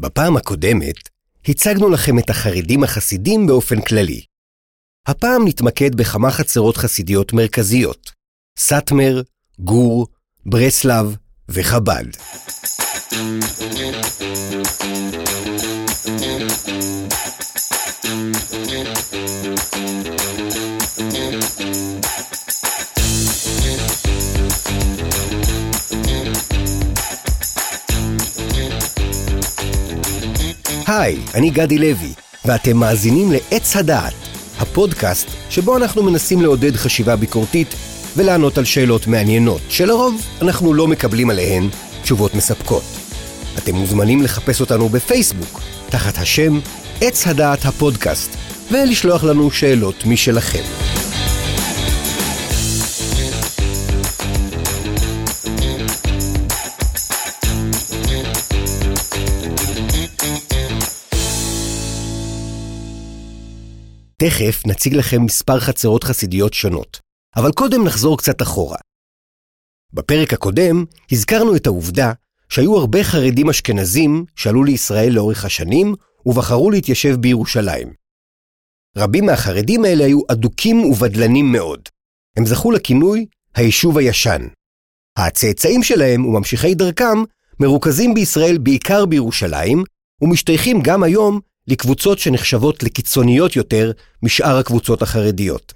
בפעם הקודמת הצגנו לכם את החרדים החסידים באופן כללי. הפעם נתמקד בכמה חצרות חסידיות מרכזיות, סאטמר, גור, ברסלב וחב"ד. היי, אני גדי לוי, ואתם מאזינים לעץ הדעת, הפודקאסט שבו אנחנו מנסים לעודד חשיבה ביקורתית ולענות על שאלות מעניינות, שלרוב אנחנו לא מקבלים עליהן תשובות מספקות. אתם מוזמנים לחפש אותנו בפייסבוק, תחת השם עץ הדעת הפודקאסט, ולשלוח לנו שאלות משלכם. תכף נציג לכם מספר חצרות חסידיות שונות, אבל קודם נחזור קצת אחורה. בפרק הקודם הזכרנו את העובדה שהיו הרבה חרדים אשכנזים שעלו לישראל לאורך השנים ובחרו להתיישב בירושלים. רבים מהחרדים האלה היו אדוקים ובדלנים מאוד. הם זכו לכינוי היישוב הישן. הצאצאים שלהם וממשיכי דרכם מרוכזים בישראל בעיקר בירושלים, ומשתייכים גם היום לקבוצות שנחשבות לקיצוניות יותר משאר הקבוצות החרדיות.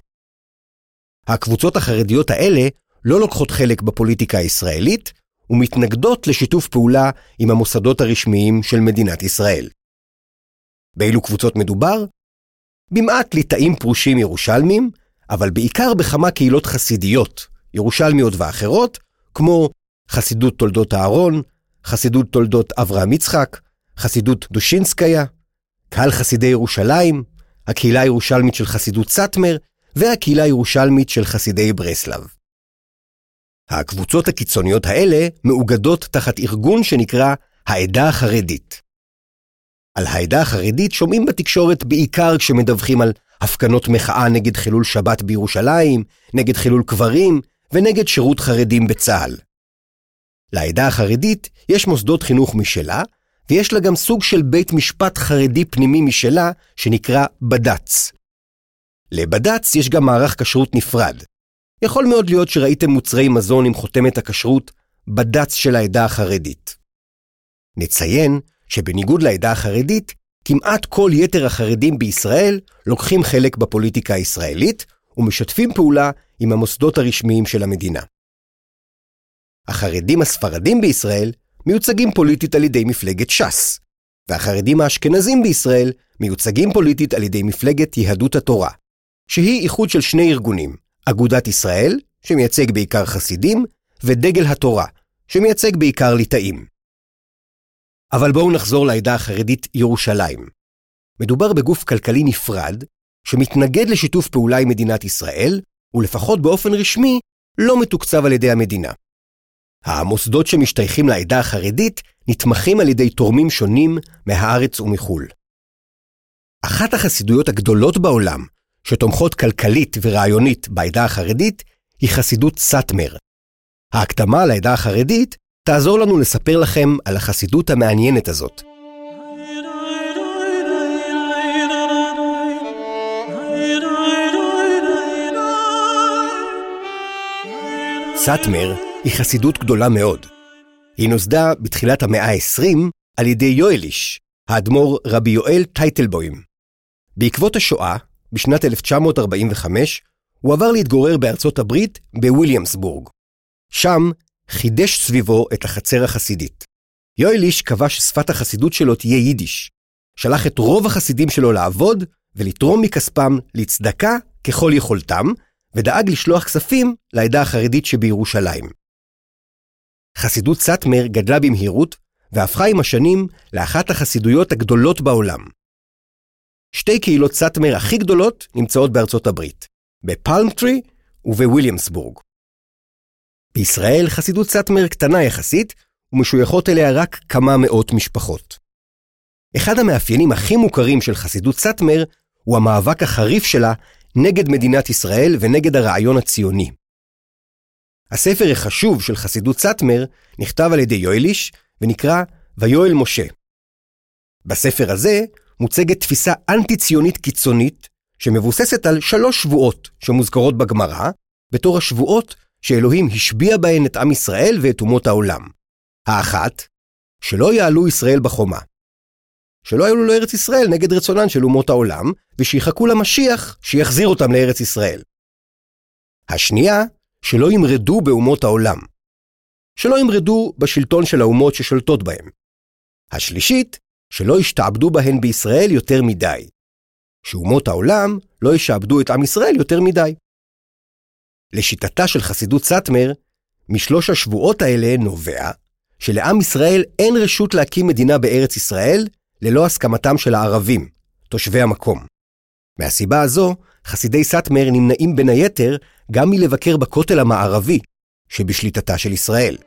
הקבוצות החרדיות האלה לא לוקחות חלק בפוליטיקה הישראלית, ומתנגדות לשיתוף פעולה עם המוסדות הרשמיים של מדינת ישראל. באילו קבוצות מדובר? במעט ליטאים פרושים ירושלמים, אבל בעיקר בכמה קהילות חסידיות, ירושלמיות ואחרות, כמו חסידות תולדות אהרון, חסידות תולדות אברהם יצחק, חסידות דושינסקיה, קהל חסידי ירושלים, הקהילה הירושלמית של חסידות סאטמר, והקהילה הירושלמית של חסידי ברסלב. הקבוצות הקיצוניות האלה מאוגדות תחת ארגון שנקרא העדה החרדית. על העדה החרדית שומעים בתקשורת בעיקר כשמדווחים על הפגנות מחאה נגד חילול שבת בירושלים, נגד חילול קברים ונגד שירות חרדים בצה"ל. לעדה החרדית יש מוסדות חינוך משלה, ויש לה גם סוג של בית משפט חרדי פנימי משלה, שנקרא בד"ץ. לבד"ץ יש גם מערך כשרות נפרד. יכול מאוד להיות שראיתם מוצרי מזון עם חותמת הכשרות בד"ץ של העדה החרדית. נציין שבניגוד לעדה החרדית, כמעט כל יתר החרדים בישראל לוקחים חלק בפוליטיקה הישראלית ומשתפים פעולה עם המוסדות הרשמיים של המדינה. החרדים הספרדים בישראל מיוצגים פוליטית על ידי מפלגת ש"ס, והחרדים האשכנזים בישראל מיוצגים פוליטית על ידי מפלגת יהדות התורה, שהיא איחוד של שני ארגונים, אגודת ישראל, שמייצג בעיקר חסידים, ודגל התורה, שמייצג בעיקר ליטאים. אבל בואו נחזור לעדה החרדית ירושלים. מדובר בגוף כלכלי נפרד, שמתנגד לשיתוף פעולה עם מדינת ישראל, ולפחות באופן רשמי, לא מתוקצב על ידי המדינה. המוסדות שמשתייכים לעדה החרדית נתמכים על ידי תורמים שונים מהארץ ומחו"ל. אחת החסידויות הגדולות בעולם, שתומכות כלכלית ורעיונית בעדה החרדית, היא חסידות סאטמר. ההקדמה לעדה החרדית תעזור לנו לספר לכם על החסידות המעניינת הזאת. סאטמר היא חסידות גדולה מאוד. היא נוסדה בתחילת המאה ה-20 על ידי יואליש, האדמו"ר רבי יואל טייטלבוים. בעקבות השואה, בשנת 1945, הוא עבר להתגורר בארצות הברית בוויליאמסבורג. שם חידש סביבו את החצר החסידית. יואליש קבע ששפת החסידות שלו תהיה יידיש. שלח את רוב החסידים שלו לעבוד ולתרום מכספם לצדקה ככל יכולתם, ודאג לשלוח כספים לעדה החרדית שבירושלים. חסידות סאטמר גדלה במהירות, והפכה עם השנים לאחת החסידויות הגדולות בעולם. שתי קהילות סאטמר הכי גדולות נמצאות בארצות הברית, בפלמטרי ובוויליאמסבורג. בישראל חסידות סאטמר קטנה יחסית, ומשויכות אליה רק כמה מאות משפחות. אחד המאפיינים הכי מוכרים של חסידות סאטמר הוא המאבק החריף שלה נגד מדינת ישראל ונגד הרעיון הציוני. הספר החשוב של חסידות סאטמר נכתב על ידי יואליש ונקרא ויואל משה. בספר הזה מוצגת תפיסה אנטי-ציונית קיצונית, שמבוססת על שלוש שבועות שמוזכרות בגמרא, בתור השבועות שאלוהים השביע בהן את עם ישראל ואת אומות העולם. האחת, שלא יעלו ישראל בחומה. שלא יעלו לארץ ישראל נגד רצונן של אומות העולם, ושיחכו למשיח שיחזיר אותם לארץ ישראל. השנייה, שלא ימרדו באומות העולם. שלא ימרדו בשלטון של האומות ששולטות בהם. השלישית, שלא ישתעבדו בהן בישראל יותר מדי. שאומות העולם לא ישעבדו את עם ישראל יותר מדי. לשיטתה של חסידות סאטמר, משלוש השבועות האלה נובע שלעם ישראל אין רשות להקים מדינה בארץ ישראל ללא הסכמתם של הערבים, תושבי המקום. מהסיבה הזו, חסידי סאטמר נמנעים בין היתר גם מלבקר בכותל המערבי, שבשליטתה של ישראל.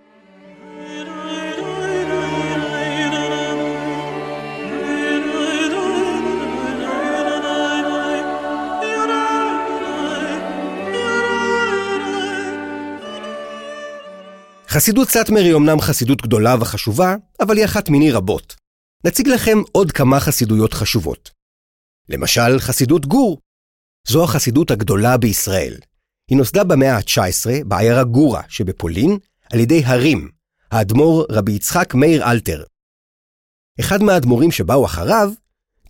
חסידות סאטמר היא אמנם חסידות גדולה וחשובה, אבל היא אחת מיני רבות. נציג לכם עוד כמה חסידויות חשובות. למשל, חסידות גור. זו החסידות הגדולה בישראל. היא נוסדה במאה ה-19 בעיירה גורה שבפולין, על ידי הרים, האדמו"ר רבי יצחק מאיר אלתר. אחד מהאדמו"רים שבאו אחריו,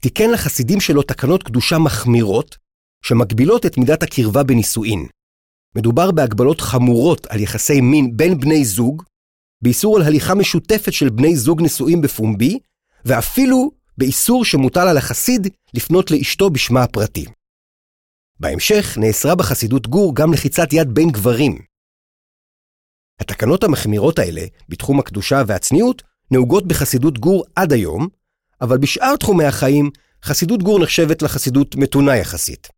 תיקן לחסידים שלו תקנות קדושה מחמירות, שמגבילות את מידת הקרבה בנישואין. מדובר בהגבלות חמורות על יחסי מין בין בני זוג, באיסור על הליכה משותפת של בני זוג נשואים בפומבי, ואפילו באיסור שמוטל על החסיד לפנות לאשתו בשמה הפרטי. בהמשך נאסרה בחסידות גור גם לחיצת יד בין גברים. התקנות המחמירות האלה, בתחום הקדושה והצניעות, נהוגות בחסידות גור עד היום, אבל בשאר תחומי החיים, חסידות גור נחשבת לחסידות מתונה יחסית.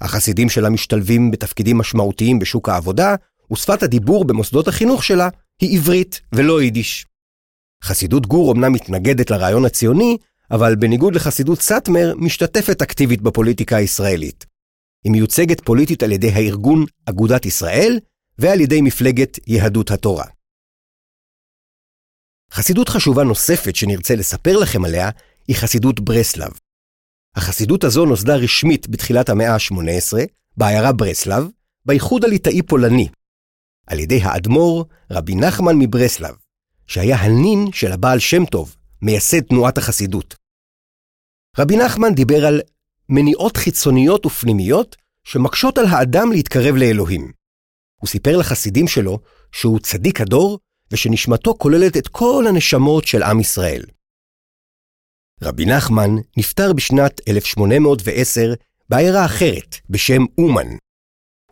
החסידים שלה משתלבים בתפקידים משמעותיים בשוק העבודה, ושפת הדיבור במוסדות החינוך שלה היא עברית ולא יידיש. חסידות גור אמנם מתנגדת לרעיון הציוני, אבל בניגוד לחסידות סאטמר, משתתפת אקטיבית בפוליטיקה הישראלית. היא מיוצגת פוליטית על ידי הארגון אגודת ישראל ועל ידי מפלגת יהדות התורה. חסידות חשובה נוספת שנרצה לספר לכם עליה היא חסידות ברסלב. החסידות הזו נוסדה רשמית בתחילת המאה ה-18, בעיירה ברסלב, באיחוד הליטאי-פולני, על ידי האדמו"ר רבי נחמן מברסלב, שהיה הנין של הבעל שם טוב, מייסד תנועת החסידות. רבי נחמן דיבר על מניעות חיצוניות ופנימיות שמקשות על האדם להתקרב לאלוהים. הוא סיפר לחסידים שלו שהוא צדיק הדור ושנשמתו כוללת את כל הנשמות של עם ישראל. רבי נחמן נפטר בשנת 1810 בעיירה אחרת בשם אומן.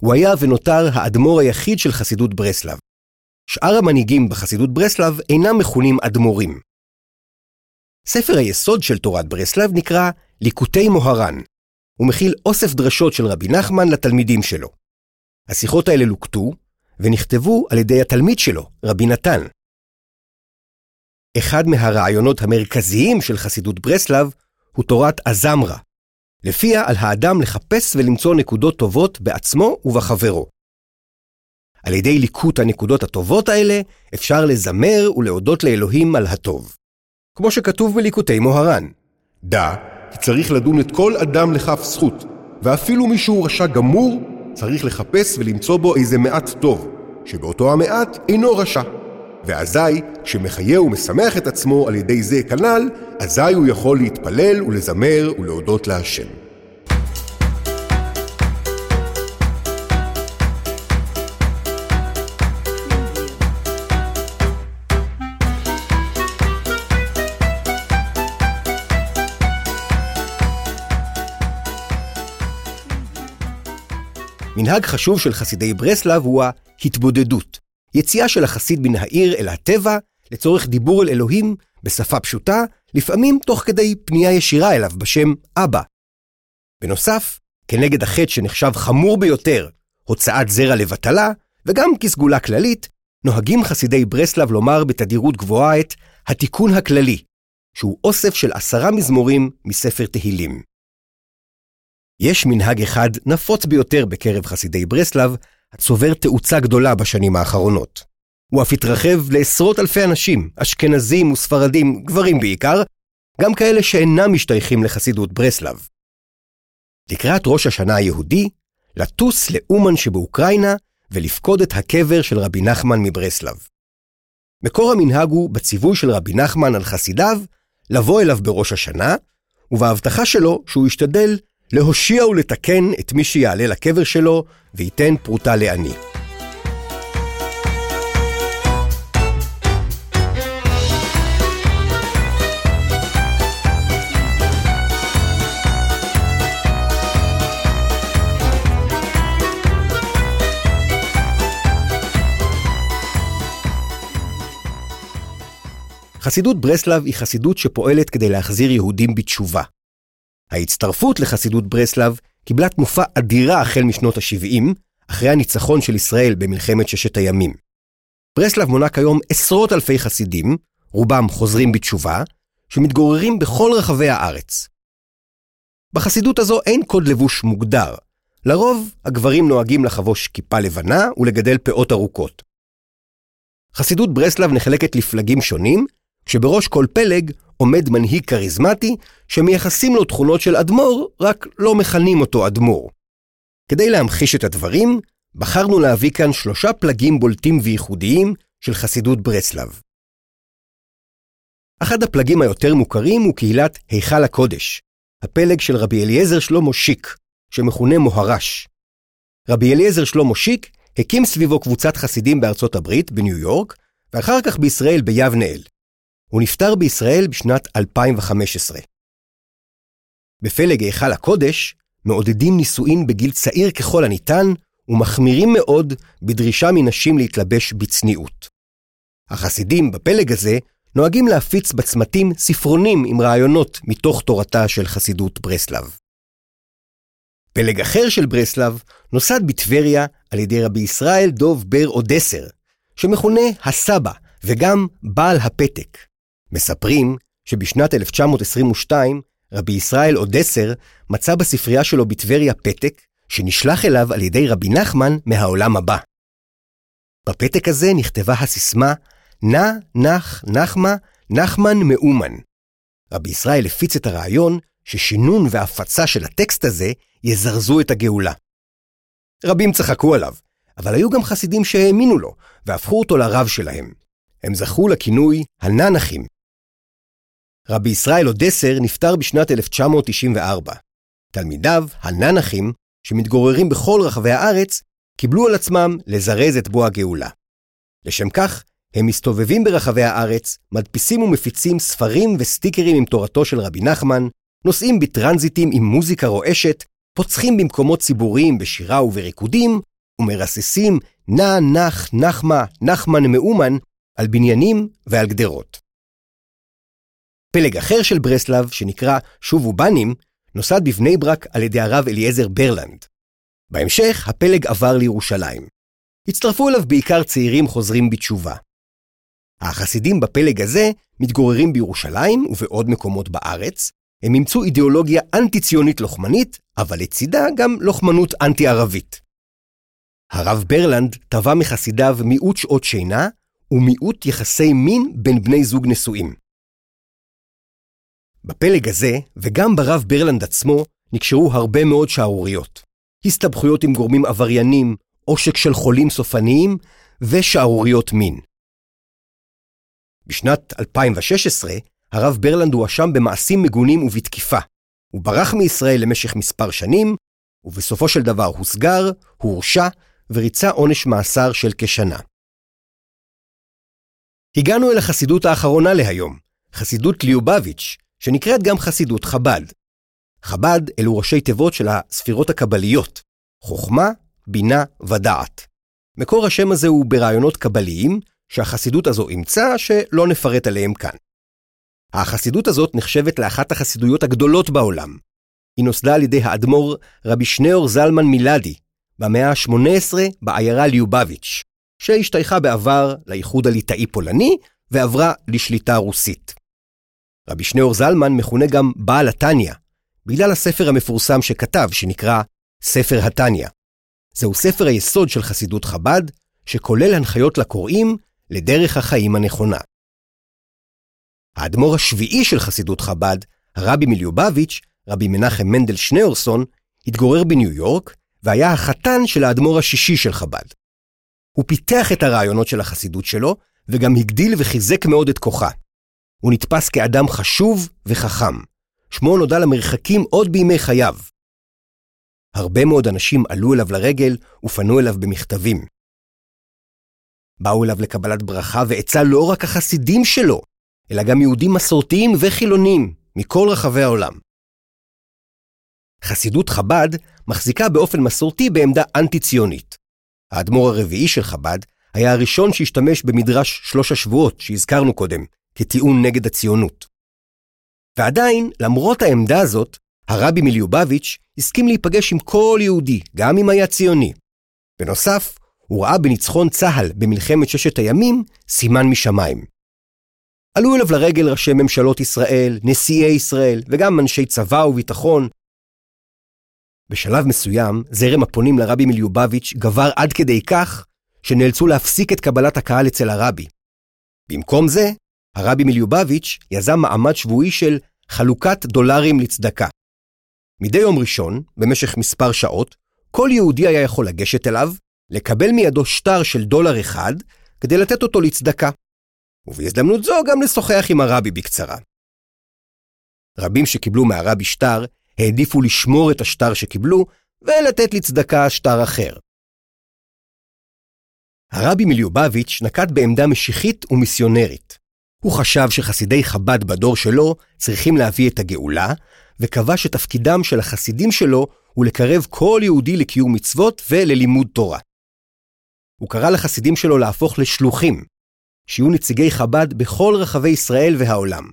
הוא היה ונותר האדמו"ר היחיד של חסידות ברסלב. שאר המנהיגים בחסידות ברסלב אינם מכונים אדמו"רים. ספר היסוד של תורת ברסלב נקרא ליקוטי מוהר"ן. הוא מכיל אוסף דרשות של רבי נחמן לתלמידים שלו. השיחות האלה לוקטו ונכתבו על ידי התלמיד שלו, רבי נתן. אחד מהרעיונות המרכזיים של חסידות ברסלב הוא תורת הזמרה, לפיה על האדם לחפש ולמצוא נקודות טובות בעצמו ובחברו. על ידי ליקוט הנקודות הטובות האלה, אפשר לזמר ולהודות לאלוהים על הטוב. כמו שכתוב בליקוטי מוהר"ן. דע כי צריך לדון את כל אדם לכף זכות, ואפילו מי שהוא רשע גמור, צריך לחפש ולמצוא בו איזה מעט טוב, שבאותו המעט אינו רשע. ואזי, כשמחיה ומשמח את עצמו על ידי זה כנ"ל, אזי הוא יכול להתפלל ולזמר ולהודות להשם. מנהג חשוב של חסידי ברסלב הוא ההתבודדות. יציאה של החסיד מן העיר אל הטבע, לצורך דיבור אל אלוהים בשפה פשוטה, לפעמים תוך כדי פנייה ישירה אליו בשם אבא. בנוסף, כנגד החטא שנחשב חמור ביותר, הוצאת זרע לבטלה, וגם כסגולה כללית, נוהגים חסידי ברסלב לומר בתדירות גבוהה את התיקון הכללי, שהוא אוסף של עשרה מזמורים מספר תהילים. יש מנהג אחד נפוץ ביותר בקרב חסידי ברסלב, הצובר תאוצה גדולה בשנים האחרונות. הוא אף התרחב לעשרות אלפי אנשים, אשכנזים וספרדים, גברים בעיקר, גם כאלה שאינם משתייכים לחסידות ברסלב. לקראת ראש השנה היהודי, לטוס לאומן שבאוקראינה ולפקוד את הקבר של רבי נחמן מברסלב. מקור המנהג הוא בציווי של רבי נחמן על חסידיו, לבוא אליו בראש השנה, ובהבטחה שלו שהוא ישתדל להושיע ולתקן את מי שיעלה לקבר שלו וייתן פרוטה לעני. חסידות ברסלב היא חסידות שפועלת כדי להחזיר יהודים בתשובה. ההצטרפות לחסידות ברסלב קיבלה תנופה אדירה החל משנות ה-70, אחרי הניצחון של ישראל במלחמת ששת הימים. ברסלב מונה כיום עשרות אלפי חסידים, רובם חוזרים בתשובה, שמתגוררים בכל רחבי הארץ. בחסידות הזו אין קוד לבוש מוגדר. לרוב, הגברים נוהגים לחבוש כיפה לבנה ולגדל פאות ארוכות. חסידות ברסלב נחלקת לפלגים שונים, כשבראש כל פלג עומד מנהיג כריזמטי שמייחסים לו תכונות של אדמו"ר, רק לא מכנים אותו אדמו"ר. כדי להמחיש את הדברים, בחרנו להביא כאן שלושה פלגים בולטים וייחודיים של חסידות ברסלב. אחד הפלגים היותר מוכרים הוא קהילת היכל הקודש, הפלג של רבי אליעזר שלמה שיק, שמכונה מוהר"ש. רבי אליעזר שלמה שיק הקים סביבו קבוצת חסידים בארצות הברית, בניו יורק, ואחר כך בישראל ביבנאל. הוא נפטר בישראל בשנת 2015. בפלג היכל הקודש מעודדים נישואין בגיל צעיר ככל הניתן, ומחמירים מאוד בדרישה מנשים להתלבש בצניעות. החסידים בפלג הזה נוהגים להפיץ בצמתים ספרונים עם רעיונות מתוך תורתה של חסידות ברסלב. פלג אחר של ברסלב נוסד בטבריה על ידי רבי ישראל דוב בר אודסר, שמכונה הסבא וגם בעל הפתק. מספרים שבשנת 1922 רבי ישראל אודסר מצא בספרייה שלו בטבריה פתק שנשלח אליו על ידי רבי נחמן מהעולם הבא. בפתק הזה נכתבה הסיסמה נע, נח, נחמה, נחמן מאומן. רבי ישראל הפיץ את הרעיון ששינון והפצה של הטקסט הזה יזרזו את הגאולה. רבים צחקו עליו, אבל היו גם חסידים שהאמינו לו, והפכו אותו לרב שלהם. הם זכו לכינוי הננחים, רבי ישראל אודסר נפטר בשנת 1994. תלמידיו, הננחים, שמתגוררים בכל רחבי הארץ, קיבלו על עצמם לזרז את בוא הגאולה. לשם כך, הם מסתובבים ברחבי הארץ, מדפיסים ומפיצים ספרים וסטיקרים עם תורתו של רבי נחמן, נוסעים בטרנזיטים עם מוזיקה רועשת, פוצחים במקומות ציבוריים בשירה ובריקודים, ומרססים נע נח נחמה נחמן מאומן על בניינים ועל גדרות. פלג אחר של ברסלב, שנקרא שובו בנים, נוסד בבני ברק על ידי הרב אליעזר ברלנד. בהמשך, הפלג עבר לירושלים. הצטרפו אליו בעיקר צעירים חוזרים בתשובה. החסידים בפלג הזה מתגוררים בירושלים ובעוד מקומות בארץ. הם אימצו אידיאולוגיה אנטי-ציונית לוחמנית, אבל לצידה גם לוחמנות אנטי-ערבית. הרב ברלנד טבע מחסידיו מיעוט שעות שינה ומיעוט יחסי מין בין בני זוג נשואים. בפלג הזה, וגם ברב ברלנד עצמו, נקשרו הרבה מאוד שערוריות. הסתבכויות עם גורמים עבריינים, עושק של חולים סופניים, ושערוריות מין. בשנת 2016, הרב ברלנד הואשם במעשים מגונים ובתקיפה. הוא ברח מישראל למשך מספר שנים, ובסופו של דבר הוסגר, הורשע, וריצה עונש מאסר של כשנה. הגענו אל החסידות האחרונה להיום, חסידות ליובביץ', שנקראת גם חסידות חב"ד. חב"ד אלו ראשי תיבות של הספירות הקבליות, חוכמה, בינה ודעת. מקור השם הזה הוא ברעיונות קבליים, שהחסידות הזו אימצה, שלא נפרט עליהם כאן. החסידות הזאת נחשבת לאחת החסידויות הגדולות בעולם. היא נוסדה על ידי האדמו"ר רבי שניאור זלמן מילדי, במאה ה-18 בעיירה ליובביץ', שהשתייכה בעבר לאיחוד הליטאי-פולני ועברה לשליטה רוסית. רבי שניאור זלמן מכונה גם בעל התניא, בגלל הספר המפורסם שכתב, שנקרא ספר התניא. זהו ספר היסוד של חסידות חב"ד, שכולל הנחיות לקוראים לדרך החיים הנכונה. האדמו"ר השביעי של חסידות חב"ד, הרבי מליובביץ', רבי מנחם מנדל שניאורסון, התגורר בניו יורק, והיה החתן של האדמו"ר השישי של חב"ד. הוא פיתח את הרעיונות של החסידות שלו, וגם הגדיל וחיזק מאוד את כוחה. הוא נתפס כאדם חשוב וחכם. שמו נודע למרחקים עוד בימי חייו. הרבה מאוד אנשים עלו אליו לרגל ופנו אליו במכתבים. באו אליו לקבלת ברכה ועצה לא רק החסידים שלו, אלא גם יהודים מסורתיים וחילונים מכל רחבי העולם. חסידות חב"ד מחזיקה באופן מסורתי בעמדה אנטי-ציונית. האדמו"ר הרביעי של חב"ד היה הראשון שהשתמש במדרש שלוש השבועות שהזכרנו קודם, כטיעון נגד הציונות. ועדיין, למרות העמדה הזאת, הרבי מליובביץ' הסכים להיפגש עם כל יהודי, גם אם היה ציוני. בנוסף, הוא ראה בניצחון צה"ל במלחמת ששת הימים סימן משמיים. עלו אליו לרגל ראשי ממשלות ישראל, נשיאי ישראל, וגם אנשי צבא וביטחון. בשלב מסוים, זרם הפונים לרבי מליובביץ' גבר עד כדי כך, שנאלצו להפסיק את קבלת הקהל אצל הרבי. במקום זה, הרבי מליובביץ' יזם מעמד שבועי של חלוקת דולרים לצדקה. מדי יום ראשון, במשך מספר שעות, כל יהודי היה יכול לגשת אליו, לקבל מידו שטר של דולר אחד, כדי לתת אותו לצדקה. ובהזדמנות זו גם לשוחח עם הרבי בקצרה. רבים שקיבלו מהרבי שטר, העדיפו לשמור את השטר שקיבלו, ולתת לצדקה שטר אחר. הרבי מליובביץ' נקט בעמדה משיחית ומיסיונרית. הוא חשב שחסידי חב"ד בדור שלו צריכים להביא את הגאולה, וקבע שתפקידם של החסידים שלו הוא לקרב כל יהודי לקיום מצוות וללימוד תורה. הוא קרא לחסידים שלו להפוך לשלוחים, שיהיו נציגי חב"ד בכל רחבי ישראל והעולם.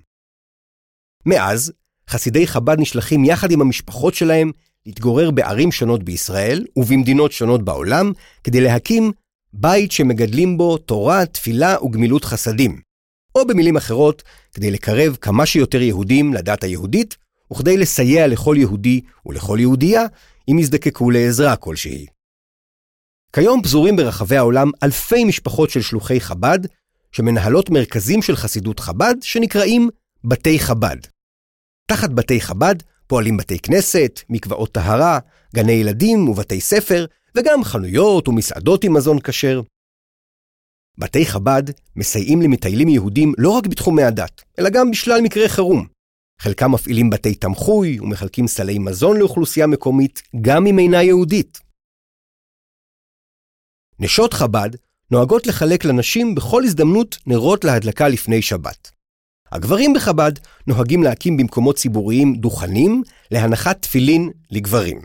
מאז, חסידי חב"ד נשלחים יחד עם המשפחות שלהם להתגורר בערים שונות בישראל ובמדינות שונות בעולם, כדי להקים בית שמגדלים בו תורה, תפילה וגמילות חסדים. או במילים אחרות, כדי לקרב כמה שיותר יהודים לדת היהודית, וכדי לסייע לכל יהודי ולכל יהודייה אם יזדקקו לעזרה כלשהי. כיום פזורים ברחבי העולם אלפי משפחות של שלוחי חב"ד, שמנהלות מרכזים של חסידות חב"ד שנקראים בתי חב"ד. תחת בתי חב"ד פועלים בתי כנסת, מקוואות טהרה, גני ילדים ובתי ספר, וגם חנויות ומסעדות עם מזון כשר. בתי חב"ד מסייעים למטיילים יהודים לא רק בתחומי הדת, אלא גם בשלל מקרי חירום. חלקם מפעילים בתי תמחוי ומחלקים סלי מזון לאוכלוסייה מקומית, גם אם אינה יהודית. נשות חב"ד נוהגות לחלק לנשים בכל הזדמנות נרות להדלקה לפני שבת. הגברים בחב"ד נוהגים להקים במקומות ציבוריים דוכנים להנחת תפילין לגברים.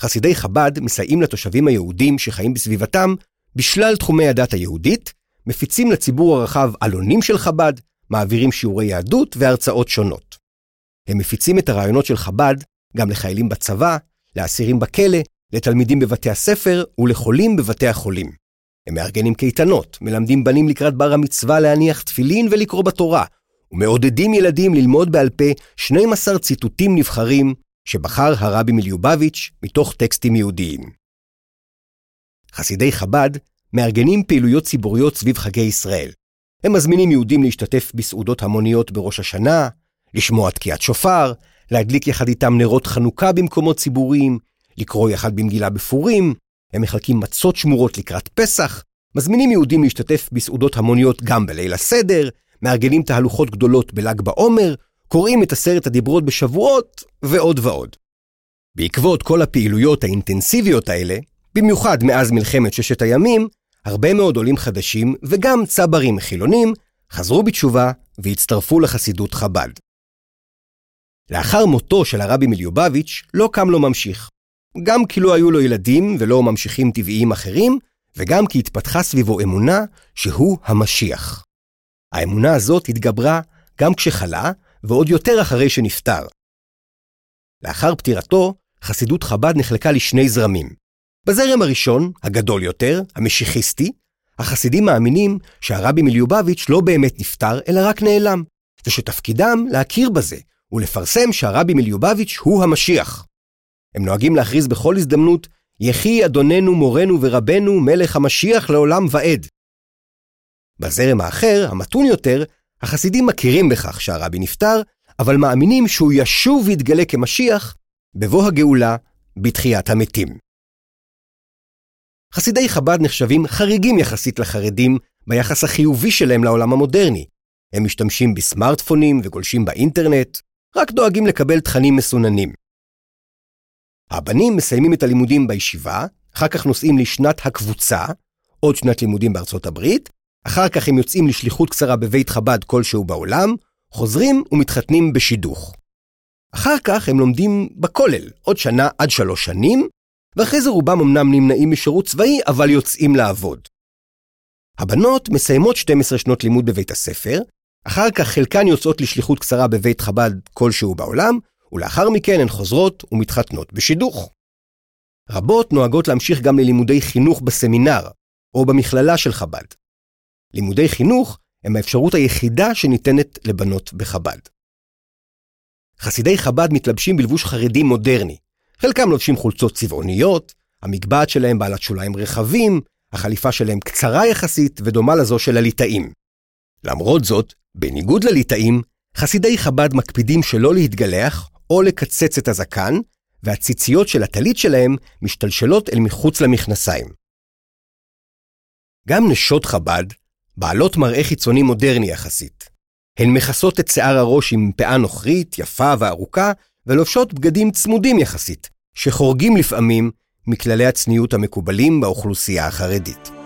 חסידי חב"ד מסייעים לתושבים היהודים שחיים בסביבתם בשלל תחומי הדת היהודית, מפיצים לציבור הרחב עלונים של חב"ד, מעבירים שיעורי יהדות והרצאות שונות. הם מפיצים את הרעיונות של חב"ד גם לחיילים בצבא, לאסירים בכלא, לתלמידים בבתי הספר ולחולים בבתי החולים. הם מארגנים קייטנות, מלמדים בנים לקראת בר המצווה להניח תפילין ולקרוא בתורה, ומעודדים ילדים ללמוד בעל פה 12 ציטוטים נבחרים שבחר הרבי מליובביץ' מתוך טקסטים יהודיים. חסידי חב"ד מארגנים פעילויות ציבוריות סביב חגי ישראל. הם מזמינים יהודים להשתתף בסעודות המוניות בראש השנה, לשמוע תקיעת שופר, להדליק יחד איתם נרות חנוכה במקומות ציבוריים, לקרוא יחד במגילה בפורים, הם מחלקים מצות שמורות לקראת פסח, מזמינים יהודים להשתתף בסעודות המוניות גם בליל הסדר, מארגנים תהלוכות גדולות בל"ג בעומר, קוראים את עשרת הדיברות בשבועות, ועוד ועוד. בעקבות כל הפעילויות האינטנסיביות האלה, במיוחד מאז מלחמת ששת הימים, הרבה מאוד עולים חדשים וגם צברים חילונים חזרו בתשובה והצטרפו לחסידות חב"ד. לאחר מותו של הרבי מליובביץ' לא קם לו ממשיך. גם כי לא היו לו ילדים ולא ממשיכים טבעיים אחרים, וגם כי התפתחה סביבו אמונה שהוא המשיח. האמונה הזאת התגברה גם כשחלה, ועוד יותר אחרי שנפטר. לאחר פטירתו, חסידות חב"ד נחלקה לשני זרמים. בזרם הראשון, הגדול יותר, המשיחיסטי, החסידים מאמינים שהרבי מליובביץ' לא באמת נפטר, אלא רק נעלם, ושתפקידם להכיר בזה, ולפרסם שהרבי מליובביץ' הוא המשיח. הם נוהגים להכריז בכל הזדמנות, יחי אדוננו מורנו ורבנו מלך המשיח לעולם ועד. בזרם האחר, המתון יותר, החסידים מכירים בכך שהרבי נפטר, אבל מאמינים שהוא ישוב ויתגלה כמשיח בבוא הגאולה בתחיית המתים. חסידי חב"ד נחשבים חריגים יחסית לחרדים ביחס החיובי שלהם לעולם המודרני. הם משתמשים בסמארטפונים וגולשים באינטרנט, רק דואגים לקבל תכנים מסוננים. הבנים מסיימים את הלימודים בישיבה, אחר כך נוסעים לשנת הקבוצה, עוד שנת לימודים בארצות הברית, אחר כך הם יוצאים לשליחות קצרה בבית חב"ד כלשהו בעולם, חוזרים ומתחתנים בשידוך. אחר כך הם לומדים בכולל, עוד שנה עד שלוש שנים, ואחרי זה רובם אמנם נמנעים משירות צבאי, אבל יוצאים לעבוד. הבנות מסיימות 12 שנות לימוד בבית הספר, אחר כך חלקן יוצאות לשליחות קצרה בבית חב"ד כלשהו בעולם, ולאחר מכן הן חוזרות ומתחתנות בשידוך. רבות נוהגות להמשיך גם ללימודי חינוך בסמינר, או במכללה של חב"ד. לימודי חינוך הם האפשרות היחידה שניתנת לבנות בחב"ד. חסידי חב"ד מתלבשים בלבוש חרדי מודרני. חלקם לובשים חולצות צבעוניות, המגבעת שלהם בעלת שוליים רחבים, החליפה שלהם קצרה יחסית ודומה לזו של הליטאים. למרות זאת, בניגוד לליטאים, חסידי חב"ד מקפידים שלא להתגלח או לקצץ את הזקן, והציציות של הטלית שלהם משתלשלות אל מחוץ למכנסיים. גם נשות חב"ד, בעלות מראה חיצוני מודרני יחסית. הן מכסות את שיער הראש עם פאה נוכרית, יפה וארוכה, ולובשות בגדים צמודים יחסית, שחורגים לפעמים מכללי הצניעות המקובלים באוכלוסייה החרדית.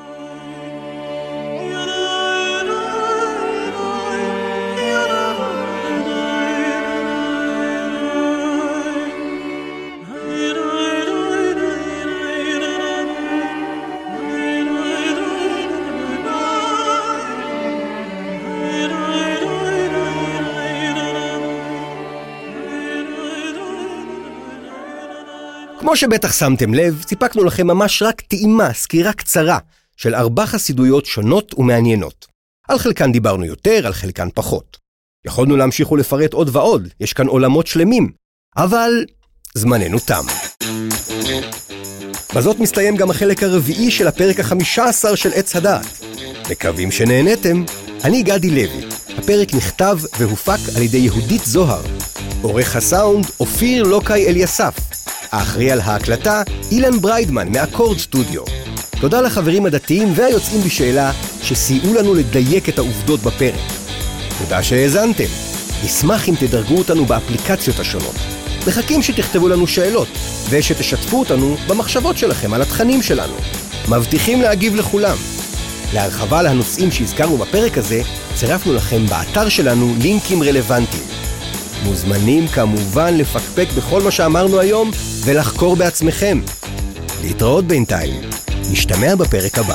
כמו שבטח שמתם לב, סיפקנו לכם ממש רק טעימה, סקירה קצרה, של ארבע חסידויות שונות ומעניינות. על חלקן דיברנו יותר, על חלקן פחות. יכולנו להמשיך ולפרט עוד ועוד, יש כאן עולמות שלמים. אבל זמננו תם. בזאת מסתיים גם החלק הרביעי של הפרק החמישה עשר של עץ הדעת. מקווים שנהנתם. אני גדי לוי. הפרק נכתב והופק על ידי יהודית זוהר. עורך הסאונד, אופיר לוקאי אליסף. האחראי על ההקלטה, אילן בריידמן מאקורד סטודיו. תודה לחברים הדתיים והיוצאים בשאלה שסייעו לנו לדייק את העובדות בפרק. תודה שהאזנתם. נשמח אם תדרגו אותנו באפליקציות השונות. מחכים שתכתבו לנו שאלות, ושתשתפו אותנו במחשבות שלכם על התכנים שלנו. מבטיחים להגיב לכולם. להרחבה על הנושאים שהזכרנו בפרק הזה, צירפנו לכם באתר שלנו לינקים רלוונטיים. מוזמנים כמובן לפקפק בכל מה שאמרנו היום ולחקור בעצמכם. להתראות בינתיים. נשתמע בפרק הבא.